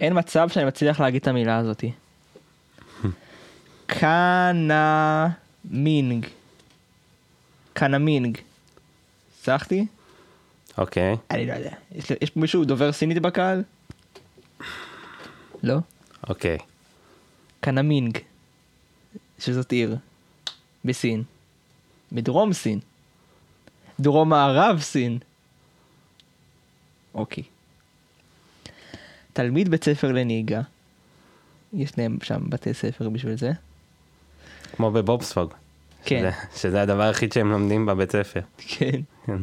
אין מצב שאני מצליח להגיד את המילה הזאתי. קנמינג. קנמינג. הצלחתי? אוקיי. אני לא יודע. יש, יש פה מישהו דובר סינית בקהל? לא? אוקיי. קנמינג. שזאת עיר. בסין. בדרום סין. דרום מערב סין. אוקיי. תלמיד בית ספר לנהיגה. יש להם שם בתי ספר בשביל זה. כמו בבובספוג. כן. שזה, שזה הדבר היחיד שהם לומדים בבית ספר. כן. כן.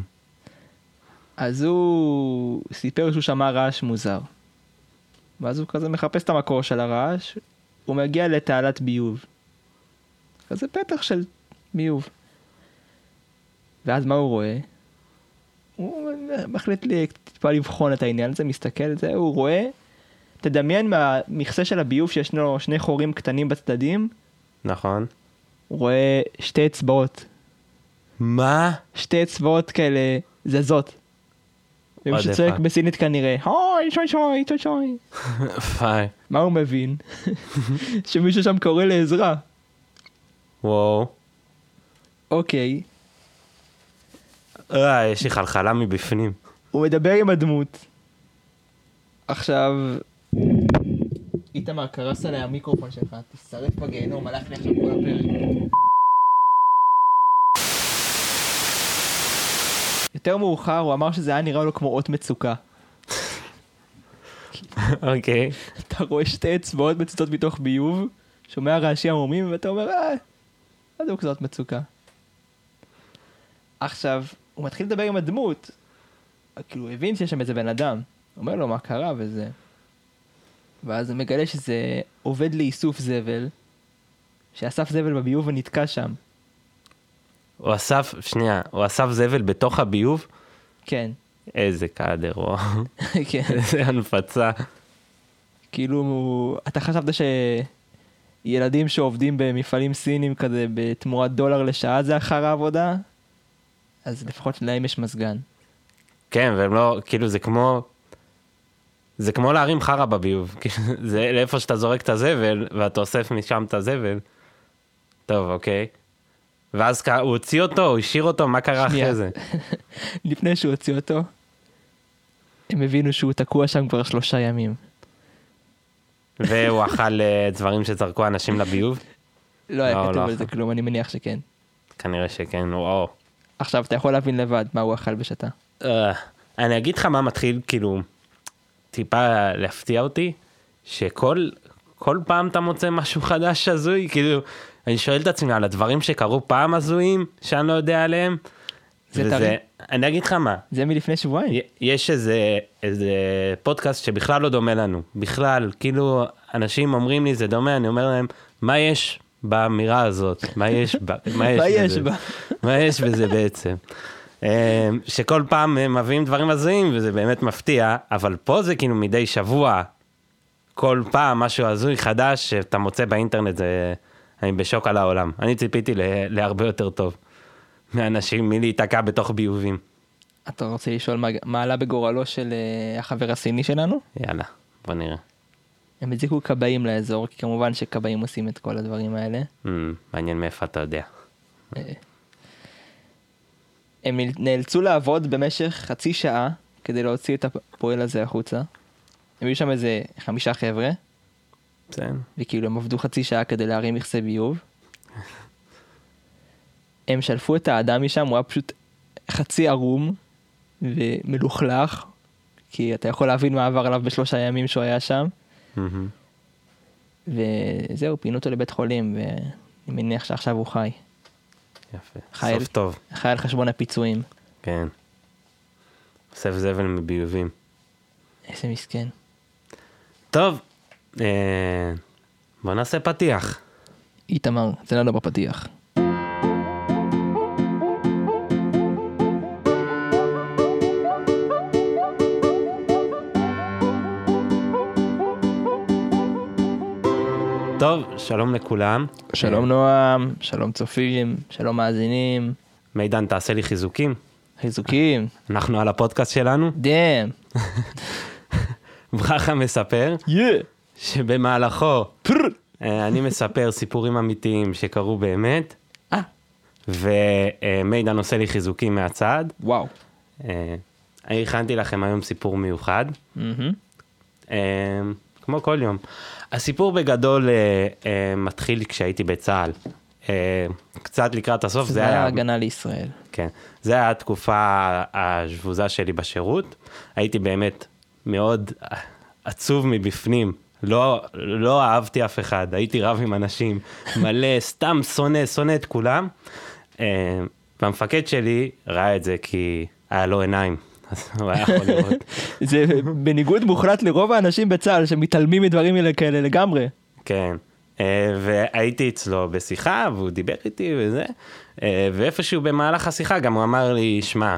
אז הוא סיפר שהוא שמע רעש מוזר. ואז הוא כזה מחפש את המקור של הרעש, הוא מגיע לתעלת ביוב. כזה פתח של ביוב. ואז מה הוא רואה? הוא מחליט לי טיפה לבחון את העניין הזה, מסתכל על זה, הוא רואה, תדמיין מהמכסה של הביוב שיש לו שני חורים קטנים בצדדים, נכון. הוא רואה שתי אצבעות, מה? שתי אצבעות כאלה זזות. ומישהו the צועק fuck? בסינית כנראה, אוי שוי שוי שוי שוי. פיי. מה הוא מבין? שמישהו שם קורא לעזרה. וואו. אוקיי, אה, יש לי חלחלה מבפנים. הוא מדבר עם הדמות. עכשיו, איתמר קרס עליי המיקרופון שלך, תשרף בגיהנום, הלך לי עכשיו כל הפרק. יותר מאוחר הוא אמר שזה היה נראה לו כמו אות מצוקה. אוקיי. אתה רואה שתי אצבעות מצוצות מתוך ביוב, שומע רעשי עמומים, ואתה אומר, אה, מה זה כזאת מצוקה? עכשיו, הוא מתחיל לדבר עם הדמות, כאילו, הוא הבין שיש שם איזה בן אדם, אומר לו מה קרה וזה. ואז הוא מגלה שזה עובד לאיסוף זבל, שאסף זבל בביוב ונתקע שם. הוא אסף, שנייה, הוא אסף זבל בתוך הביוב? כן, איזה קאדר, וואו. כן. איזה הנפצה. כאילו, אתה חשבת שילדים שעובדים במפעלים סינים כזה בתמורת דולר לשעה זה אחר העבודה? אז לפחות להם יש מזגן. כן, והם לא, כאילו זה כמו, זה כמו להרים חרא בביוב. כאילו, זה לאיפה שאתה זורק את הזבל, ואתה אוסף משם את הזבל. טוב, אוקיי. ואז הוא הוציא אותו, הוא השאיר אותו, מה קרה שנייה. אחרי זה? לפני שהוא הוציא אותו, הם הבינו שהוא תקוע שם כבר שלושה ימים. והוא אכל אה, דברים שזרקו אנשים לביוב? לא היה לא, כתוב לא על זה. כלום, אני מניח שכן. כנראה שכן, וואו. עכשיו, אתה יכול להבין לבד מה הוא אכל בשתה. אה, אני אגיד לך מה מתחיל כאילו טיפה להפתיע אותי, שכל כל פעם אתה מוצא משהו חדש הזוי, כאילו, אני שואל את עצמי על הדברים שקרו פעם הזויים, שאני לא יודע עליהם. זה וזה-. אני אגיד לך מה, זה מלפני שבועיים. יש איזה, איזה פודקאסט שבכלל לא דומה לנו, בכלל, כאילו, אנשים אומרים לי זה דומה, אני אומר להם, מה יש באמירה הזאת? מה יש בה? מה יש בזה?" מה יש בזה בעצם? אה, שכל פעם הם מביאים דברים הזויים וזה באמת מפתיע, אבל פה זה כאילו מדי שבוע, כל פעם משהו הזוי חדש שאתה מוצא באינטרנט, זה... אני בשוק על העולם. אני ציפיתי ל... להרבה יותר טוב מאנשים מלהיתקע בתוך ביובים. אתה רוצה לשאול מה- מה עלה בגורלו של אה, החבר הסיני שלנו? יאללה, בוא נראה. הם הזיקו כבאים לאזור, כי כמובן שכבאים עושים את כל הדברים האלה. Hmm, מעניין מאיפה אתה יודע. הם נאלצו לעבוד במשך חצי שעה כדי להוציא את הפועל הזה החוצה. הם היו שם איזה חמישה חבר'ה, בסדר. וכאילו הם עבדו חצי שעה כדי להרים מכסה ביוב. הם שלפו את האדם משם, הוא היה פשוט חצי ערום ומלוכלך, כי אתה יכול להבין מה עבר עליו בשלושה ימים שהוא היה שם. וזהו, פינו אותו לבית חולים, ואני מניח שעכשיו הוא חי. יפה. חייל. סוף טוב, חי על חשבון הפיצויים. כן. אוסף זבל מביובים. איזה מסכן. טוב, אה, בוא נעשה פתיח. איתמר, זה לנו בפתיח. טוב, שלום לכולם. שלום נועם, שלום צופים, שלום מאזינים, מידן, תעשה לי חיזוקים. חיזוקים, אנחנו על הפודקאסט שלנו, דאם. ברכה מספר יא! שבמהלכו! אה, אני מספר סיפורים אמיתיים שקרו באמת, אה, ומידן עושה לי חיזוקים מהצד. וואו. אה, אני הכנתי לכם היום סיפור מיוחד. אה, כמו כל יום. הסיפור בגדול אה, אה, מתחיל כשהייתי בצה"ל. אה, קצת לקראת הסוף, זה זה היה היה... הגנה לישראל. כן, זה היה התקופה השבוזה שלי בשירות. הייתי באמת מאוד עצוב מבפנים. לא, לא אהבתי אף אחד, הייתי רב עם אנשים, מלא, סתם שונא, שונא את כולם. אה, והמפקד שלי ראה את זה כי היה לו עיניים, אז הוא היה יכול לראות. זה בניגוד מוחלט לרוב האנשים בצה"ל שמתעלמים מדברים כאלה לגמרי. כן. אה, והייתי אצלו בשיחה, והוא דיבר איתי וזה, אה, ואיפשהו במהלך השיחה גם הוא אמר לי, שמע,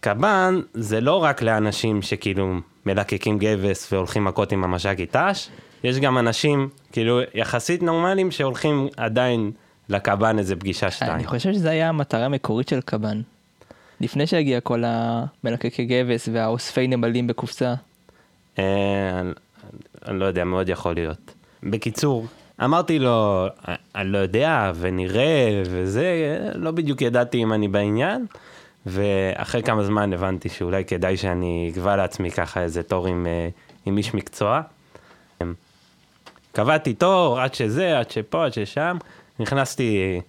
קב"ן זה לא רק לאנשים שכאילו מלקקים גבס והולכים מכות עם המש"קית ת"ש, יש גם אנשים כאילו יחסית נורמליים שהולכים עדיין לקב"ן איזה פגישה שתיים. אני חושב שזו הייתה המטרה המקורית של קב"ן. לפני שהגיע כל המלקקי גבס והאוספי נמלים בקופסה. אה, אני- אני לא יודע, מאוד יכול להיות. בקיצור, אמרתי לו, אני לא יודע, ונראה, וזה, לא בדיוק ידעתי אם אני בעניין, ואחרי כמה זמן הבנתי שאולי כדאי שאני אקבע לעצמי ככה איזה תור עם, אה, עם איש מקצוע. קבעתי תור, עד שזה, עד שפה, עד ששם, נכנסתי,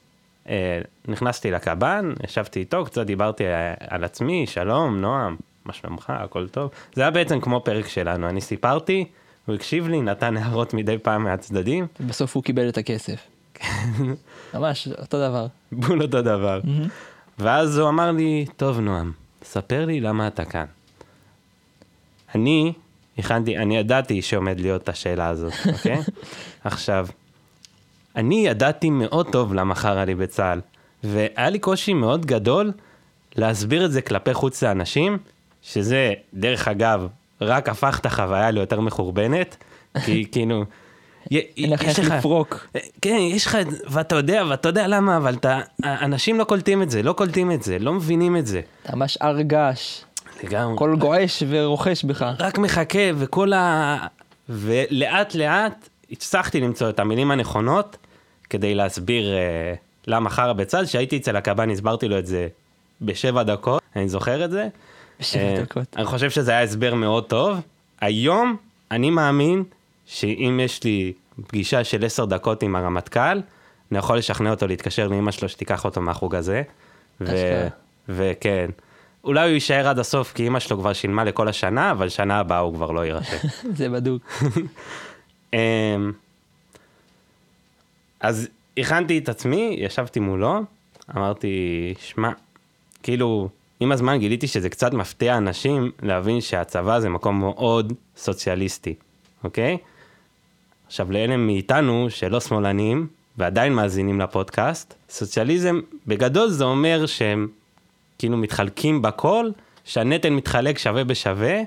נכנסתי לקב"ן, ישבתי איתו, קצת דיברתי אה, על עצמי, שלום, נועם, מה שלומך, הכל טוב. זה היה בעצם כמו פרק שלנו, אני סיפרתי, הוא הקשיב לי, נתן הערות מדי פעם מהצדדים, בסוף הוא קיבל את הכסף. ממש אותו דבר. בול אותו דבר. ואז הוא אמר לי, טוב נועם, ספר לי למה אתה כאן. אני הכנתי, אני ידעתי שעומד להיות השאלה הזאת, אוקיי? עכשיו, אני ידעתי מאוד טוב למה חרא לי בצה"ל, והיה לי קושי מאוד גדול להסביר את זה כלפי חוץ לאנשים, שזה, דרך אגב, רק הפך את החוויה ליותר מחורבנת, כי כאילו... אין לך איך לפרוק. כן, יש לך, ואתה יודע, ואתה יודע למה, אבל אתה, אנשים לא קולטים את זה, לא קולטים את זה, לא מבינים את זה. אתה ממש הר געש. לגמרי. הכל גועש ורוחש בך. רק מחכה, וכל ה... ולאט לאט הצלחתי למצוא את המילים הנכונות כדי להסביר אה, למה חרא בצד. כשהייתי אצל הקב"ן הסברתי לו את זה בשבע דקות, אני זוכר את זה. בשבע אה, דקות. אני חושב שזה היה הסבר מאוד טוב. היום אני מאמין שאם יש לי פגישה של עשר דקות עם הרמטכ"ל, אני יכול לשכנע אותו להתקשר לאמא שלו שתיקח אותו מהחוג הזה. ו... וכן. אולי הוא יישאר עד הסוף כי אמא שלו כבר שילמה לכל השנה, אבל שנה הבאה הוא כבר לא יירשם. זה בדוק. אז הכנתי את עצמי, ישבתי מולו, אמרתי, שמע, כאילו, עם הזמן גיליתי שזה קצת מפתיע אנשים להבין שהצבא זה מקום מאוד סוציאליסטי, אוקיי? עכשיו, לאלה מאיתנו שלא שמאלנים ועדיין מאזינים לפודקאסט, סוציאליזם בגדול זה אומר שהם כאילו מתחלקים בכל, שהנטל מתחלק שווה בשווה,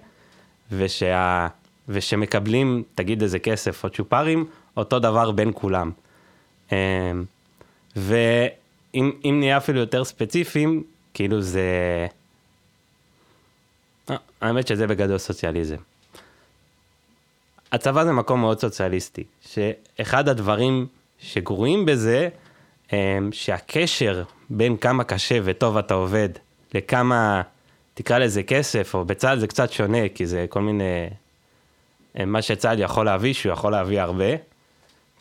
ושה... ושמקבלים, תגיד איזה כסף או צ'ופרים, אותו דבר בין כולם. אמ, ואם אם נהיה אפילו יותר ספציפיים, כאילו זה... אה, האמת שזה בגדול סוציאליזם. הצבא זה מקום מאוד סוציאליסטי, שאחד הדברים שגרועים בזה, הם שהקשר בין כמה קשה וטוב אתה עובד, לכמה, תקרא לזה כסף, או בצה"ל זה קצת שונה, כי זה כל מיני, אה, מה שצה"ל יכול להביא, שהוא יכול להביא הרבה.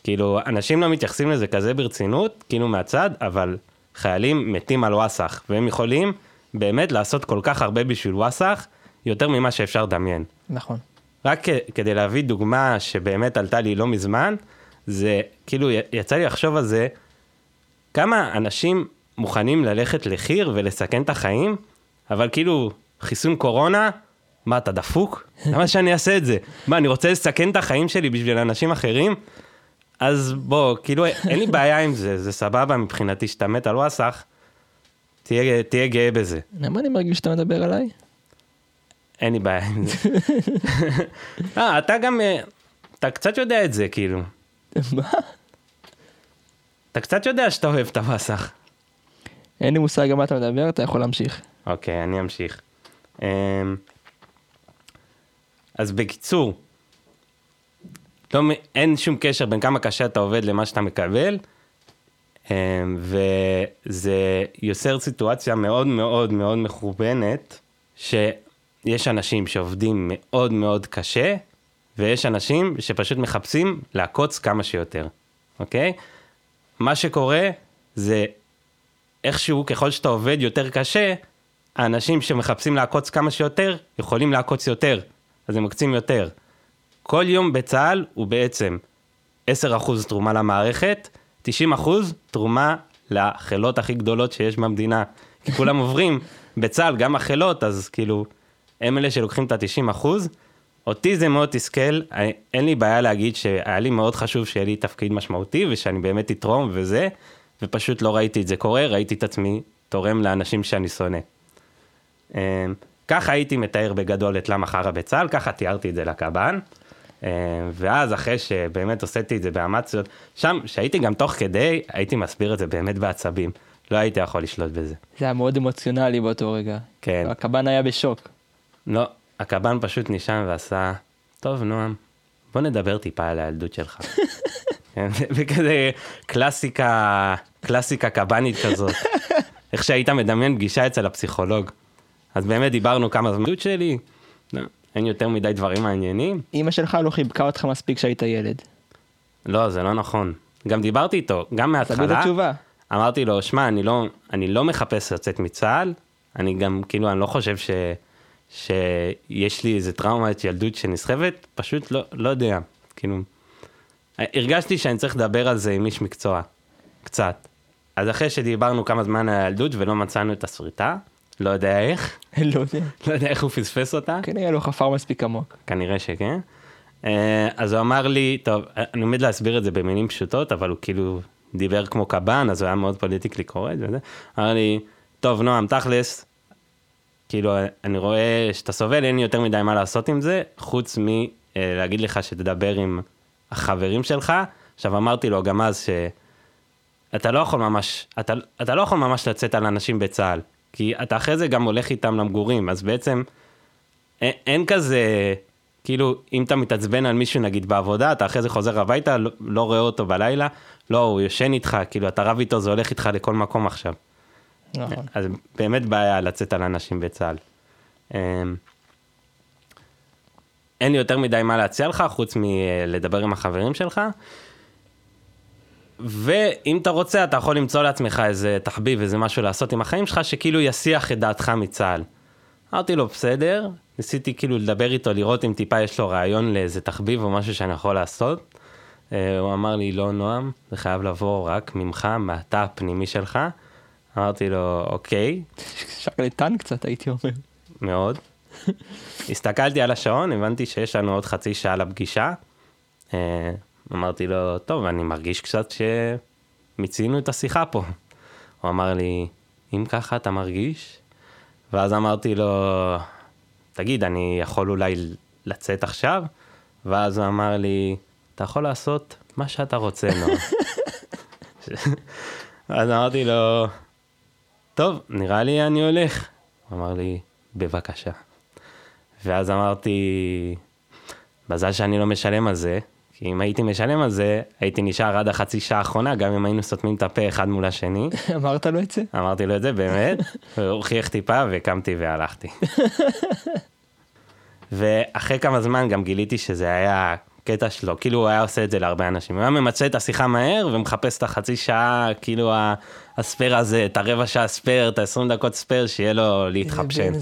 כאילו, אנשים לא מתייחסים לזה כזה ברצינות, כאילו מהצד, אבל חיילים מתים על וואסאח, והם יכולים באמת לעשות כל כך הרבה בשביל וואסאח, יותר ממה שאפשר לדמיין. נכון. רק כ- כדי להביא דוגמה שבאמת עלתה לי לא מזמן, זה כאילו יצא לי לחשוב על זה, כמה אנשים מוכנים ללכת לחי"ר ולסכן את החיים, אבל כאילו חיסון קורונה, מה אתה דפוק? למה שאני אעשה את זה? מה, אני רוצה לסכן את החיים שלי בשביל אנשים אחרים? אז בוא, כאילו אין לי בעיה עם זה, זה סבבה מבחינתי שאתה מת על וואסאח, תהיה, תהיה גאה בזה. למה אני מרגיש שאתה מדבר עליי? אין לי בעיה עם זה. אה, אתה גם, אה, אתה קצת יודע את זה, כאילו. מה? אתה קצת יודע שאתה אוהב את הווסח. אין לי מושג על מה אתה מדבר, אתה יכול להמשיך. אוקיי, אני אמשיך. אמ, אז בקיצור, לא, אין שום קשר בין כמה קשה אתה עובד למה שאתה מקבל, אמ, וזה יוצר סיטואציה מאוד מאוד מאוד מכוונת, שיש אנשים שעובדים מאוד מאוד קשה, ויש אנשים שפשוט מחפשים לעקוץ כמה שיותר, אוקיי? מה שקורה זה איכשהו ככל שאתה עובד יותר קשה, האנשים שמחפשים לעקוץ כמה שיותר, יכולים לעקוץ יותר, אז הם מקצים יותר. כל יום בצה"ל הוא בעצם 10% תרומה למערכת, 90% תרומה לחילות הכי גדולות שיש במדינה. כי כולם עוברים בצה"ל, גם החילות, אז כאילו, הם אלה שלוקחים את ה-90%. אותי זה מאוד תסכל, אין לי בעיה להגיד שהיה לי מאוד חשוב שיהיה לי תפקיד משמעותי ושאני באמת אתרום וזה, ופשוט לא ראיתי את זה קורה, ראיתי את עצמי תורם לאנשים שאני שונא. אמ, ככה הייתי מתאר בגדול את למה חרא בצה"ל, ככה תיארתי את זה לקב"ן. אמ, ואז אחרי שבאמת עשיתי את זה באמציות, שם, שהייתי גם תוך כדי, הייתי מסביר את זה באמת בעצבים. לא הייתי יכול לשלוט בזה. זה היה מאוד אמוציונלי באותו רגע. כן. הקב"ן היה בשוק. לא, הקב"ן פשוט נשם ועשה, טוב נועם, בוא נדבר טיפה על הילדות שלך. כן, וכזה קלאסיקה, קלאסיקה קב"נית כזאת. איך שהיית מדמיין פגישה אצל הפסיכולוג. אז באמת דיברנו כמה זמן שלי, לא, אין יותר מדי דברים מעניינים. אמא שלך לא חיבקה אותך מספיק כשהיית ילד. לא, זה לא נכון. גם דיברתי איתו, גם את מההתחלה. התשובה. אמרתי לו, שמע, אני לא, אני לא מחפש לצאת מצה"ל, אני גם, כאילו, אני לא חושב ש, שיש לי איזה טראומת ילדות שנסחבת, פשוט לא, לא יודע, כאילו, הרגשתי שאני צריך לדבר על זה עם איש מקצוע, קצת. אז אחרי שדיברנו כמה זמן על הילדות ולא מצאנו את הסריטה, לא יודע איך, לא יודע. לא יודע איך הוא פספס אותה, כנראה לא חפר מספיק עמוק. כנראה שכן. אה, אז הוא אמר לי, טוב, אני עומד להסביר את זה במילים פשוטות, אבל הוא כאילו דיבר כמו קב"ן, אז הוא היה מאוד פוליטיקלי קורט וזה. אמר לי, טוב, נועם, תכלס, כאילו, אני רואה שאתה סובל, אין לי יותר מדי מה לעשות עם זה, חוץ מלהגיד לך שתדבר עם החברים שלך. עכשיו, אמרתי לו גם אז שאתה לא יכול ממש, אתה, אתה לא יכול ממש לצאת על אנשים בצה"ל, כי אתה אחרי זה גם הולך איתם למגורים, אז בעצם אין, אין כזה, כאילו, אם אתה מתעצבן על מישהו נגיד בעבודה, אתה אחרי זה חוזר הביתה, לא, לא רואה אותו בלילה, לא, הוא ישן איתך, כאילו, אתה רב איתו, זה הולך איתך לכל מקום עכשיו. נכון. אז באמת בעיה לצאת על אנשים בצה"ל. אמ, אין לי יותר מדי מה להציע לך, חוץ מלדבר עם החברים שלך. ואם אתה רוצה, אתה יכול למצוא לעצמך איזה תחביב, איזה משהו לעשות עם החיים שלך, שכאילו יסיח את דעתך מצה"ל. אמרתי לו, בסדר, ניסיתי כאילו לדבר איתו, לראות אם טיפה יש לו רעיון לאיזה תחביב או משהו שאני יכול לעשות. אה, הוא אמר לי, לא, נועם, זה חייב לבוא רק ממך, מהתא הפנימי שלך. אמרתי לו, אוקיי, שרלטן קצת הייתי אומר. מאוד. הסתכלתי על השעון, הבנתי שיש לנו עוד חצי שעה לפגישה. אמרתי לו, טוב, אני מרגיש קצת שמיצינו את השיחה פה. הוא אמר לי, אם ככה אתה מרגיש? ואז אמרתי לו, תגיד, אני יכול אולי לצאת עכשיו? ואז הוא אמר לי, אתה יכול לעשות מה שאתה רוצה, נועם. אז אמרתי לו, טוב, נראה לי אני הולך. הוא אמר לי, בבקשה. ואז אמרתי, מזל שאני לא משלם על זה, כי אם הייתי משלם על זה, הייתי נשאר עד החצי שעה האחרונה, גם אם היינו סותמים את הפה אחד מול השני. אמרת לו את זה? אמרתי לו את זה באמת, והוא חייך טיפה וקמתי והלכתי. ואחרי כמה זמן גם גיליתי שזה היה קטע שלו, כאילו הוא היה עושה את זה להרבה אנשים. הוא היה ממצה את השיחה מהר ומחפש את החצי שעה, כאילו ה spare הזה, את הרבע שעה spare, את ה-20 דקות spare, שיהיה לו להתחפשן.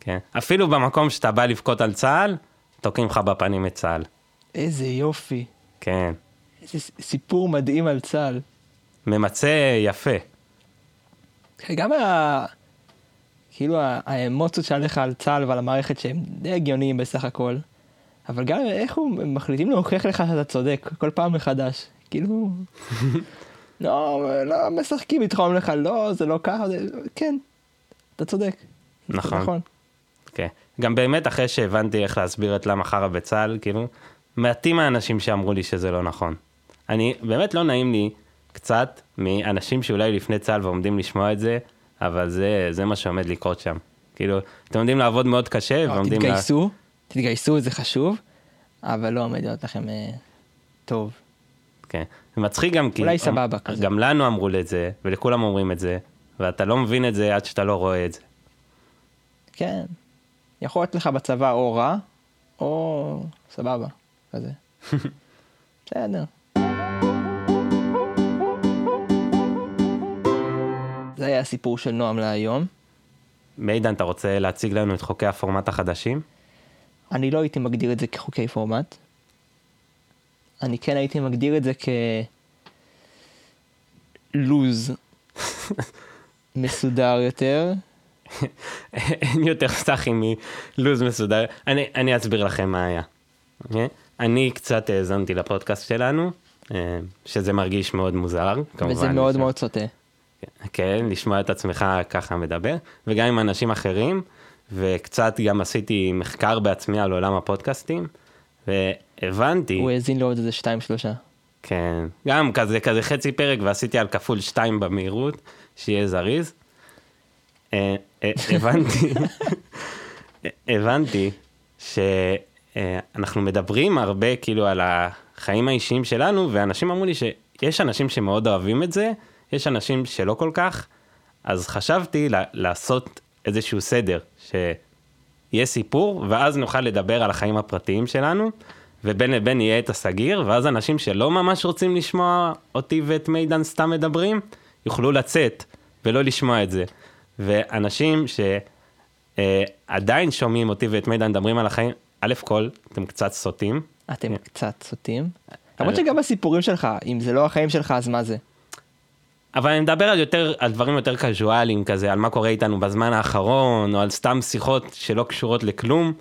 כן. אפילו במקום שאתה בא לבכות על צה"ל, תוקעים לך בפנים את צה"ל. איזה יופי. כן. איזה סיפור מדהים על צה"ל. ממצה יפה. גם ה... כאילו האמוציות שעליך על צה"ל ועל המערכת שהם די הגיוניים בסך הכל. אבל גם איך הוא הם מחליטים להוכיח לך שאתה צודק כל פעם מחדש. כאילו... לא, לא משחקים אומרים לך לא, זה לא ככה, זה... כן, אתה צודק. נכון. נכון. כן. גם באמת אחרי שהבנתי איך להסביר את למה חרא בצה"ל, כאילו, מעטים האנשים שאמרו לי שזה לא נכון. אני, באמת לא נעים לי קצת מאנשים שאולי לפני צה"ל ועומדים לשמוע את זה, אבל זה, זה מה שעומד לקרות שם. כאילו, אתם עומדים לעבוד מאוד קשה, אבל ועומדים... לה- תתגייסו, תתגייסו, זה חשוב, אבל לא עומד להיות לכם אה, טוב. כן. זה מצחיק גם כי... אולי סבבה כזה. גם לנו אמרו את זה, ולכולם אומרים את זה, ואתה לא מבין את זה עד שאתה לא רואה את זה. כן. יכול להיות לך בצבא או רע, או סבבה, כזה. בסדר. זה היה הסיפור של נועם להיום. מידן, אתה רוצה להציג לנו את חוקי הפורמט החדשים? אני לא הייתי מגדיר את זה כחוקי פורמט. אני כן הייתי מגדיר את זה כלוז מסודר יותר. אין יותר סטחי מלוז מסודר. אני, אני אסביר לכם מה היה. Okay? אני קצת האזנתי לפודקאסט שלנו, אה, שזה מרגיש מאוד מוזר, כמובן. וזה מאוד מאוד סוטה. כן, לשמוע את עצמך ככה מדבר, וגם עם אנשים אחרים, וקצת גם עשיתי מחקר בעצמי על עולם הפודקאסטים, והבנתי... הוא האזין לעוד איזה שתיים שלושה. כן, גם כזה, כזה חצי פרק, ועשיתי על כפול שתיים במהירות, שיהיה זריז. אה, אה, הבנתי, הבנתי שאנחנו מדברים הרבה כאילו על החיים האישיים שלנו, ואנשים אמרו לי שיש אנשים שמאוד אוהבים את זה, יש אנשים שלא כל כך, אז חשבתי לעשות איזשהו סדר, שיהיה סיפור, ואז נוכל לדבר על החיים הפרטיים שלנו, ובין לבין יהיה את הסגיר, ואז אנשים שלא ממש רוצים לשמוע אותי ואת מידן סתם מדברים, יוכלו לצאת ולא לשמוע את זה. ואנשים שעדיין אה, שומעים אותי ואת מידן מדברים על החיים, א' כל, אתם קצת סוטים. אתם קצת סוטים. למרות שגם הסיפורים שלך, אם זה לא החיים שלך, אז מה זה? אבל אני מדבר על יותר, על דברים יותר קזואליים כזה, על מה קורה איתנו בזמן האחרון, או על סתם שיחות שלא קשורות לכלום.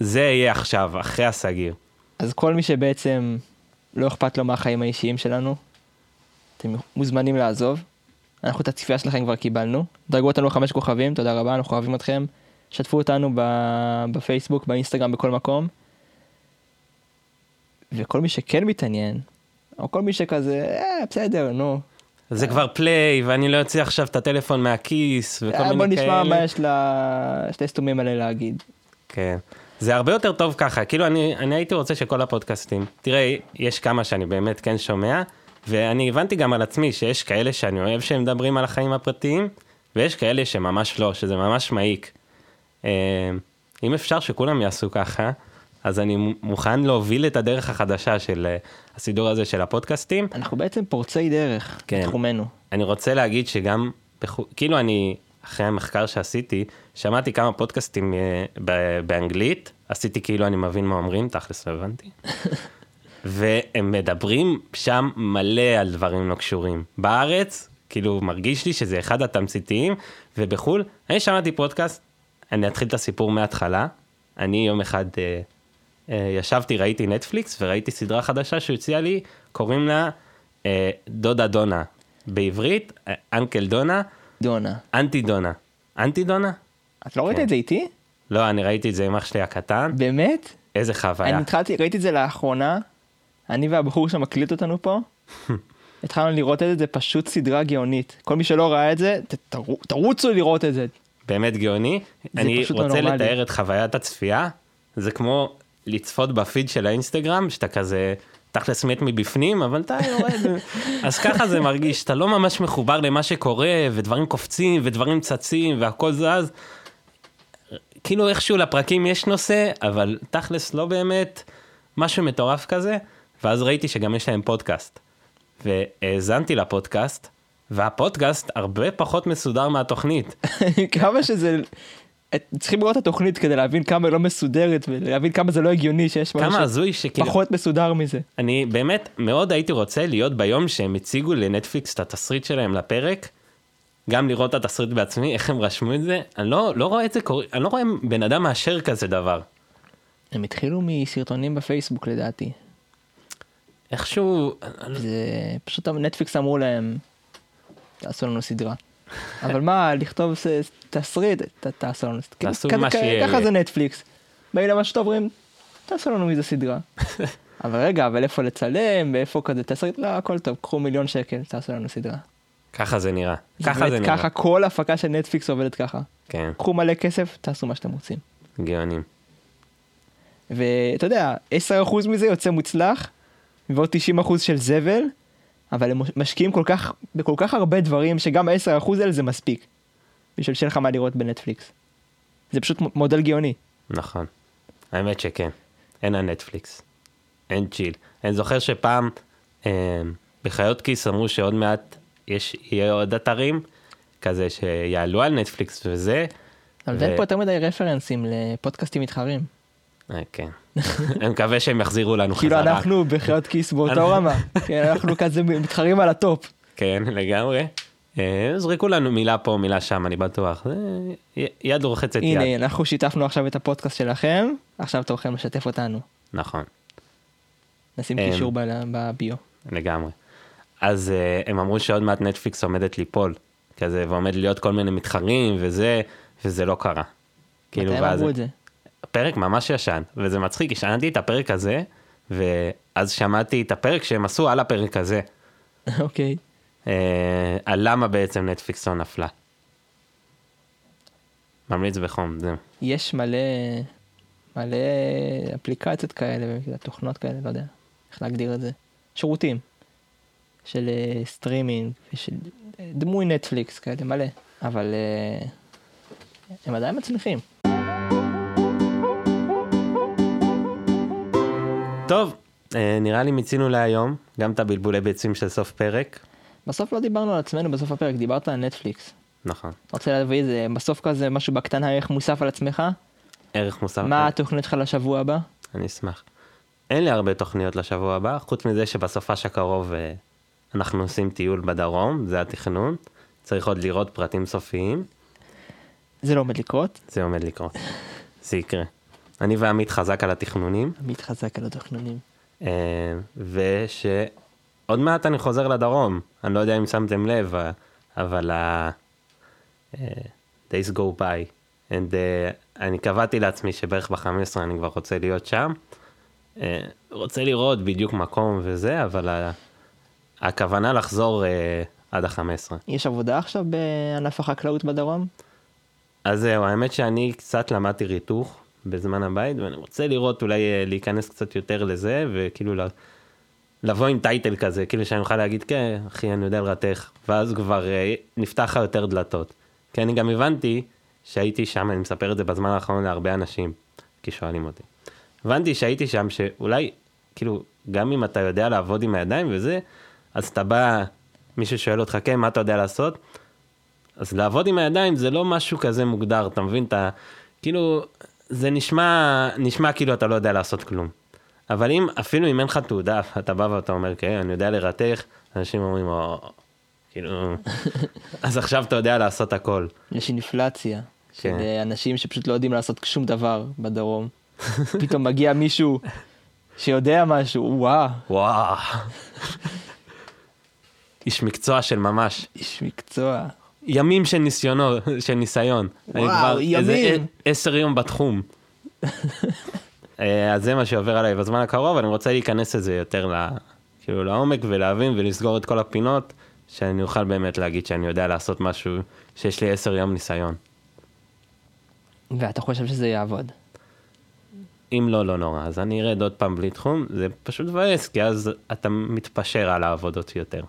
זה יהיה עכשיו, אחרי הסגיר. אז כל מי שבעצם לא אכפת לו מהחיים האישיים שלנו, אתם מוזמנים לעזוב. אנחנו את הצפייה שלכם כבר קיבלנו. דרגו אותנו חמש כוכבים, תודה רבה, אנחנו אוהבים אתכם. שתפו אותנו בפייסבוק, באינסטגרם, בכל מקום. וכל מי שכן מתעניין, או כל מי שכזה, אה, בסדר, נו, זה כבר פליי, ואני לא אוציא עכשיו את הטלפון מהכיס, וכל אה, מיני כאלה. בוא נשמע מה יש לשתי סתומים האלה להגיד. כן. זה הרבה יותר טוב ככה, כאילו אני, אני הייתי רוצה שכל הפודקאסטים, תראה, יש כמה שאני באמת כן שומע, ואני הבנתי גם על עצמי שיש כאלה שאני אוהב שהם מדברים על החיים הפרטיים, ויש כאלה שממש לא, שזה ממש מעיק. אה, אם אפשר שכולם יעשו ככה, אז אני מוכן להוביל את הדרך החדשה של אה, הסידור הזה של הפודקאסטים. אנחנו בעצם פורצי דרך כן. בתחומנו. אני רוצה להגיד שגם, כאילו אני, אחרי המחקר שעשיתי, שמעתי כמה פודקאסטים אה, באנגלית, עשיתי כאילו אני מבין מה אומרים, תכלס לא הבנתי. והם מדברים שם מלא על דברים לא קשורים. בארץ, כאילו מרגיש לי שזה אחד התמציתיים, ובחו"ל, אני שמעתי פודקאסט, אני אתחיל את הסיפור מההתחלה. אני יום אחד... אה, אה, ישבתי, ראיתי נטפליקס וראיתי סדרה חדשה שהציעה לי, קוראים לה אה, דודה דונה. בעברית, אה, אנקל דונה. דונה. אנטי דונה. אנטי דונה? את לא ראית כן. את זה איתי? לא, אני ראיתי את זה עם אח שלי הקטן. באמת? איזה חוויה. אני התחלתי, ראיתי את זה לאחרונה, אני והבחור שמקליט אותנו פה, התחלנו לראות את זה, זה פשוט סדרה גאונית. כל מי שלא ראה את זה, תרוצו לראות את זה. באמת גאוני. אני רוצה לתאר את חוויית הצפייה, זה כמו לצפות בפיד של האינסטגרם, שאתה כזה תכלס מת מבפנים, אבל אתה יורד. אז ככה זה מרגיש, אתה לא ממש מחובר למה שקורה, ודברים קופצים, ודברים צצים, והכל זז. כאילו איכשהו לפרקים יש נושא, אבל תכלס לא באמת משהו מטורף כזה. ואז ראיתי שגם יש להם פודקאסט. והאזנתי לפודקאסט, והפודקאסט הרבה פחות מסודר מהתוכנית. כמה שזה צריכים לראות את התוכנית כדי להבין כמה היא לא מסודרת ולהבין כמה זה לא הגיוני שיש משהו כמה הזוי שכאילו פחות מסודר מזה. אני באמת מאוד הייתי רוצה להיות ביום שהם הציגו לנטפליקס את התסריט שלהם לפרק. גם לראות את התסריט בעצמי איך הם רשמו את זה אני לא לא רואה את זה קורה אני לא רואה בן אדם מאשר כזה דבר. הם התחילו מסרטונים בפייסבוק לדעתי. איכשהו זה פשוט נטפליקס אמרו להם תעשו לנו סדרה. אבל מה, לכתוב תסריט, תעשו לנו, תעשו מה שיהיה. ככה זה נטפליקס. באים למה שאתה אומרים, תעשו לנו מזה סדרה. אבל רגע, אבל איפה לצלם, ואיפה כזה תסריט, לא, הכל טוב, קחו מיליון שקל, תעשו לנו סדרה. ככה זה נראה. ככה זה נראה. ככה כל הפקה של נטפליקס עובדת ככה. כן. קחו מלא כסף, תעשו מה שאתם רוצים. גאונים. ואתה יודע, 10% מזה יוצא מוצלח, ועוד 90% של זבל, אבל הם משקיעים כל כך, בכל כך הרבה דברים, שגם ה-10% האלה זה מספיק. בשביל שיהיה לך מה לראות בנטפליקס. זה פשוט מודל גאוני. נכון. האמת שכן. אין הנטפליקס. אין צ'יל. אני זוכר שפעם אה, בחיות כיס אמרו שעוד מעט יש, יהיה עוד אתרים כזה שיעלו על נטפליקס וזה. אבל ו... אין פה יותר מדי רפרנסים לפודקאסטים מתחרים. אה, כן. אני מקווה שהם יחזירו לנו חזרה. כאילו אנחנו בחיות כיס באותו רמה. כן, אנחנו כזה מתחרים על ה top. כן, לגמרי. אה, זרקו לנו מילה פה, מילה שם, אני בטוח. יד רוחצת יד. הנה, אנחנו שיתפנו עכשיו את הפודקאסט שלכם, עכשיו תורכם לשתף אותנו. נכון. נשים קישור בביו. לגמרי. אז הם אמרו שעוד מעט נטפליקס עומדת ליפול, כזה, ועומד להיות כל מיני מתחרים וזה, וזה לא קרה. כאילו, מתי הם אמרו את זה? פרק ממש ישן, וזה מצחיק, השנתי את הפרק הזה, ואז שמעתי את הפרק שהם עשו על הפרק הזה. אוקיי. אה, על למה בעצם נטפליקס לא נפלה. ממליץ בחום, זהו. יש מלא, מלא אפליקציות כאלה, תוכנות כאלה, לא יודע איך להגדיר את זה. שירותים של uh, סטרימינג, ושל דמוי נטפליקס כאלה, מלא. אבל uh, הם עדיין מצליחים. טוב, אה, נראה לי מיצינו להיום, גם את הבלבולי ביצים של סוף פרק. בסוף לא דיברנו על עצמנו בסוף הפרק, דיברת על נטפליקס. נכון. רוצה להביא איזה, בסוף כזה משהו בקטנה ערך מוסף על עצמך? ערך מוסף. מה התוכנית שלך לשבוע הבא? אני אשמח. אין לי הרבה תוכניות לשבוע הבא, חוץ מזה שבסופש הקרוב אה, אנחנו עושים טיול בדרום, זה התכנון. צריך עוד לראות פרטים סופיים. זה לא עומד לקרות? זה עומד לקרות. זה יקרה. אני ועמית חזק על התכנונים. עמית חזק על התכנונים. אה, ושעוד מעט אני חוזר לדרום, אני לא יודע אם שמתם לב, אבל ה... Uh, days go by, and uh, אני קבעתי לעצמי שבערך ב-15 אני כבר רוצה להיות שם. Uh, רוצה לראות בדיוק מקום וזה, אבל ה... הכוונה לחזור uh, עד ה-15. יש עבודה עכשיו בענף החקלאות בדרום? אז זהו, האמת שאני קצת למדתי ריתוך בזמן הבית, ואני רוצה לראות אולי אה, להיכנס קצת יותר לזה, וכאילו לבוא עם טייטל כזה, כאילו שאני אוכל להגיד, כן, אחי, אני יודע לרתך, ואז כבר אה, נפתח לך יותר דלתות. כי אני גם הבנתי שהייתי שם, אני מספר את זה בזמן האחרון להרבה אנשים, כי שואלים אותי. הבנתי שהייתי שם, שאולי, כאילו, גם אם אתה יודע לעבוד עם הידיים וזה, אז אתה בא, מישהו שואל אותך, כן, מה אתה יודע לעשות? אז לעבוד עם הידיים זה לא משהו כזה מוגדר, אתה מבין? אתה, כאילו, זה נשמע, נשמע כאילו אתה לא יודע לעשות כלום. אבל אם, אפילו אם אין לך תעודה, אתה בא ואתה אומר, כן, אני יודע לרתך, אנשים אומרים, או, כאילו, אז עכשיו אתה יודע לעשות הכל. יש אינפלציה. כן. של אנשים שפשוט לא יודעים לעשות שום דבר בדרום. פתאום מגיע מישהו שיודע משהו, וואו. וואו. איש מקצוע של ממש. איש מקצוע. ימים של ניסיונו, של ניסיון. וואו, כבר ימים. איזה עשר יום בתחום. אה, אז זה מה שעובר עליי בזמן הקרוב, אני רוצה להיכנס לזה יותר ל... כאילו לעומק ולהבין ולסגור את כל הפינות, שאני אוכל באמת להגיד שאני יודע לעשות משהו שיש לי עשר יום ניסיון. ואתה חושב שזה יעבוד? אם לא, לא נורא. אז אני ארד עוד פעם בלי תחום, זה פשוט מבאס, כי אז אתה מתפשר על העבודות יותר.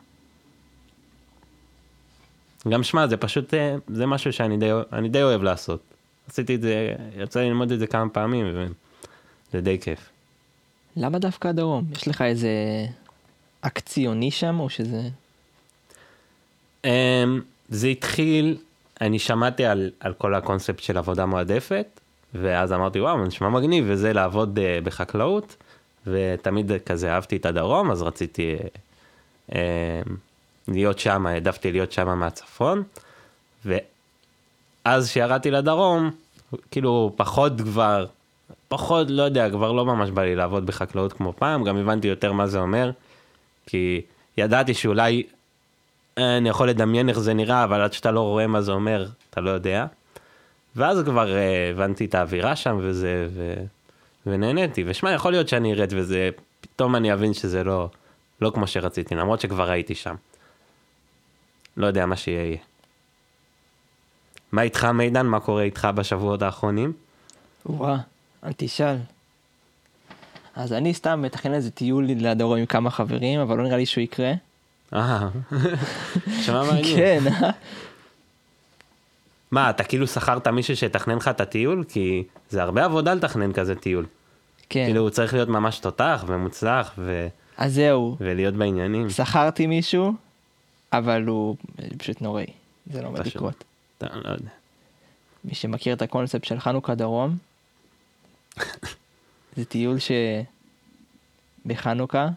גם שמע, זה פשוט, אה, זה משהו שאני די, די אוהב לעשות. עשיתי את זה, יצא לי ללמוד את זה כמה פעמים, וזה די כיף. למה דווקא הדרום? יש לך איזה אקציוני שם, או שזה... Um, זה התחיל, אני שמעתי על, על כל הקונספט של עבודה מועדפת, ואז אמרתי, וואו, נשמע מגניב, וזה לעבוד uh, בחקלאות, ותמיד כזה אהבתי את הדרום, אז רציתי... Uh, להיות שם, העדפתי להיות שם מהצפון, ואז כשירדתי לדרום, כאילו פחות כבר, פחות, לא יודע, כבר לא ממש בא לי לעבוד בחקלאות כמו פעם, גם הבנתי יותר מה זה אומר, כי ידעתי שאולי אני יכול לדמיין איך זה נראה, אבל עד שאתה לא רואה מה זה אומר, אתה לא יודע. ואז כבר uh, הבנתי את האווירה שם וזה, ו... ונהניתי. ושמע, יכול להיות שאני ארד וזה, פתאום אני אבין שזה לא, לא כמו שרציתי, למרות שכבר הייתי שם. לא יודע מה שיהיה. מה איתך מידן? מה קורה איתך בשבועות האחרונים? וואה, אל תשאל. אז אני סתם מתכנן איזה טיול לדרום עם כמה חברים, אבל לא נראה לי שהוא יקרה. אה, שמע מעניין. כן, אה? מה, אתה כאילו שכרת מישהו שיתכנן לך את הטיול? כי זה הרבה עבודה לתכנן כזה טיול. כן. כאילו הוא צריך להיות ממש תותח ומוצלח ו... אז זהו, ולהיות בעניינים. שכרתי מישהו, אבל הוא פשוט נוראי. זה לא עומד. לקרות. אתה לא יודע. מי שמכיר את הקונספט של חנוכה דרום, זה טיול שבחנוכה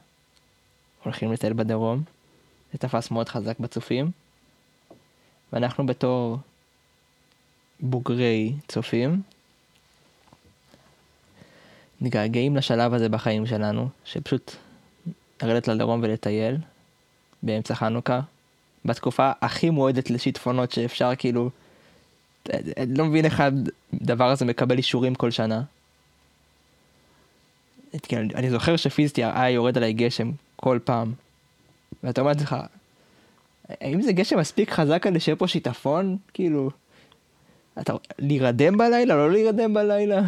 הולכים לטייל בדרום, זה תפס מאוד חזק בצופים, ואנחנו בתור בוגרי צופים, מתגעגעים לשלב הזה בחיים שלנו, שפשוט לרדת לדרום ולטייל באמצע חנוכה, בתקופה הכי מועדת לשיטפונות שאפשר כאילו, אני לא מבין איך הדבר הזה מקבל אישורים כל שנה. כן, אני זוכר שפיזית היה יורד עליי גשם כל פעם. ואתה אומר לעצמך, האם זה גשם מספיק חזק כדי שיהיה פה שיטפון? כאילו, אתה, להירדם בלילה? לא להירדם בלילה?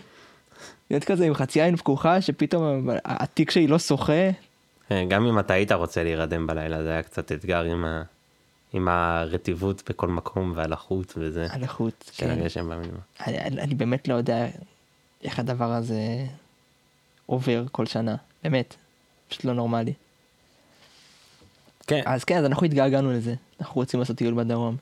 להיות כזה עם חצי עין פקוחה שפתאום התיק שלי לא שוחה. אה, גם אם אתה היית רוצה להירדם בלילה, זה היה קצת אתגר עם, ה... עם הרטיבות בכל מקום והלחות וזה. הלחות, של כן. הגשם במינימום. אני, אני, אני באמת לא יודע איך הדבר הזה עובר כל שנה, באמת, פשוט לא נורמלי. כן, אז כן, אז אנחנו התגעגענו לזה, אנחנו רוצים לעשות טיול בדרום.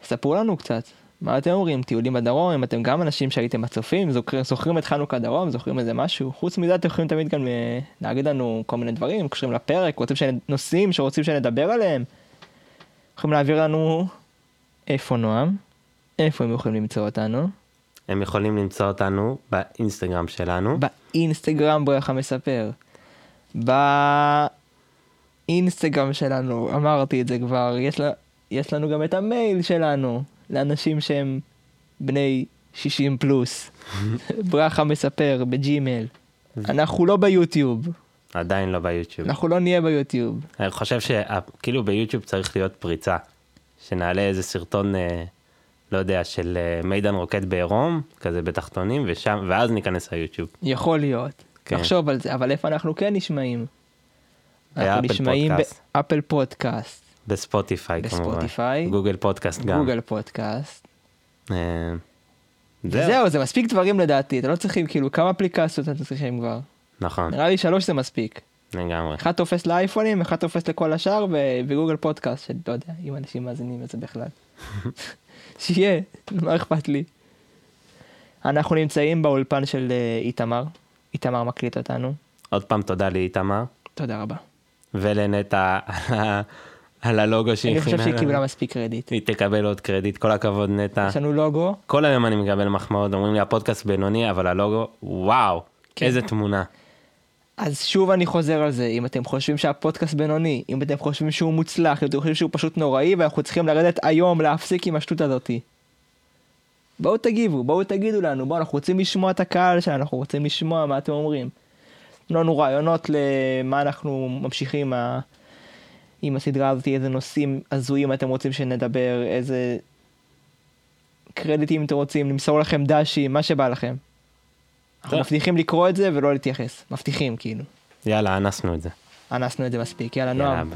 וספרו לנו קצת, מה אתם אומרים, טיולים בדרום, אם אתם גם אנשים שהייתם בצופים, זוכרים, זוכרים את חנוכה דרום, זוכרים איזה משהו, חוץ מזה אתם יכולים תמיד גם אה, להגיד לנו כל מיני דברים, קשורים לפרק, רוצים שנ... נושאים שרוצים שנדבר עליהם. יכולים להעביר לנו איפה נועם, איפה הם יכולים למצוא אותנו, הם יכולים למצוא אותנו באינסטגרם שלנו. באינסטגרם בריח המספר. באינסטגרם שלנו, אמרתי את זה כבר, יש, לה, יש לנו גם את המייל שלנו, לאנשים שהם בני 60 פלוס. בריח המספר בג'ימל. אנחנו לא ביוטיוב, עדיין לא ביוטיוב. אנחנו לא נהיה ביוטיוב. אני חושב שכאילו ביוטיוב צריך להיות פריצה. שנעלה איזה סרטון, אה, לא יודע, של אה, מידן רוקד בעירום, כזה בתחתונים, ושם, ואז ניכנס ליוטיוב. יכול להיות. כן. נחשוב על זה, אבל איפה אנחנו כן נשמעים? אנחנו נשמעים פודקאסט. באפל פודקאסט, בספוטיפיי כמובן. בספוטיפיי, גוגל פודקאסט גם. גוגל פודקאסט. אה, זהו. זהו, זה מספיק דברים לדעתי, אתם לא צריכים, כאילו, כמה אפליקציות אתם צריכים כבר? נכון, נראה לי שלוש זה מספיק. לגמרי. אחד תופס לאייפונים, אחד תופס לכל השאר, וגוגל פודקאסט, שאני לא יודע אם אנשים מאזינים לזה בכלל. שיהיה, מה אכפת לי. אנחנו נמצאים באולפן של אה, איתמר, איתמר מקליט אותנו, עוד פעם תודה לאיתמר, תודה רבה. ולנטע על על הלוגו שהיא אני חושב שהיא. קיבלה מספיק קרדיט. היא תקבל עוד קרדיט, כל הכבוד נטע. יש לנו לוגו, כל היום אני מקבל מחמאות, אומרים לי הפודקאסט בינוני, אבל הלוגו, וואו, כן. איזה תמונה. אז שוב אני חוזר על זה, אם אתם חושבים שהפודקאסט בינוני, אם אתם חושבים שהוא מוצלח, אם אתם חושבים שהוא פשוט נוראי, ואנחנו צריכים לרדת היום להפסיק עם השטות הזאתי. בואו תגיבו, בואו תגידו לנו, בואו, אנחנו רוצים לשמוע את הקהל שלנו, אנחנו רוצים לשמוע מה אתם אומרים. תנו לנו רעיונות למה אנחנו ממשיכים עם, הסדרה הזאת, איזה נושאים הזויים אתם רוצים שנדבר, איזה קרדיטים אתם רוצים, למסור לכם דשי, מה שבא לכם. אנחנו. מבטיחים לקרוא את זה ולא להתייחס, מבטיחים כאילו. יאללה, אנסנו את זה. אנסנו את זה מספיק, יאללה יאללה, נועם.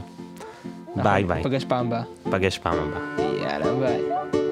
ביי ביי. ניפגש פעם הבאה. נפגש פעם הבאה. יאללה ביי.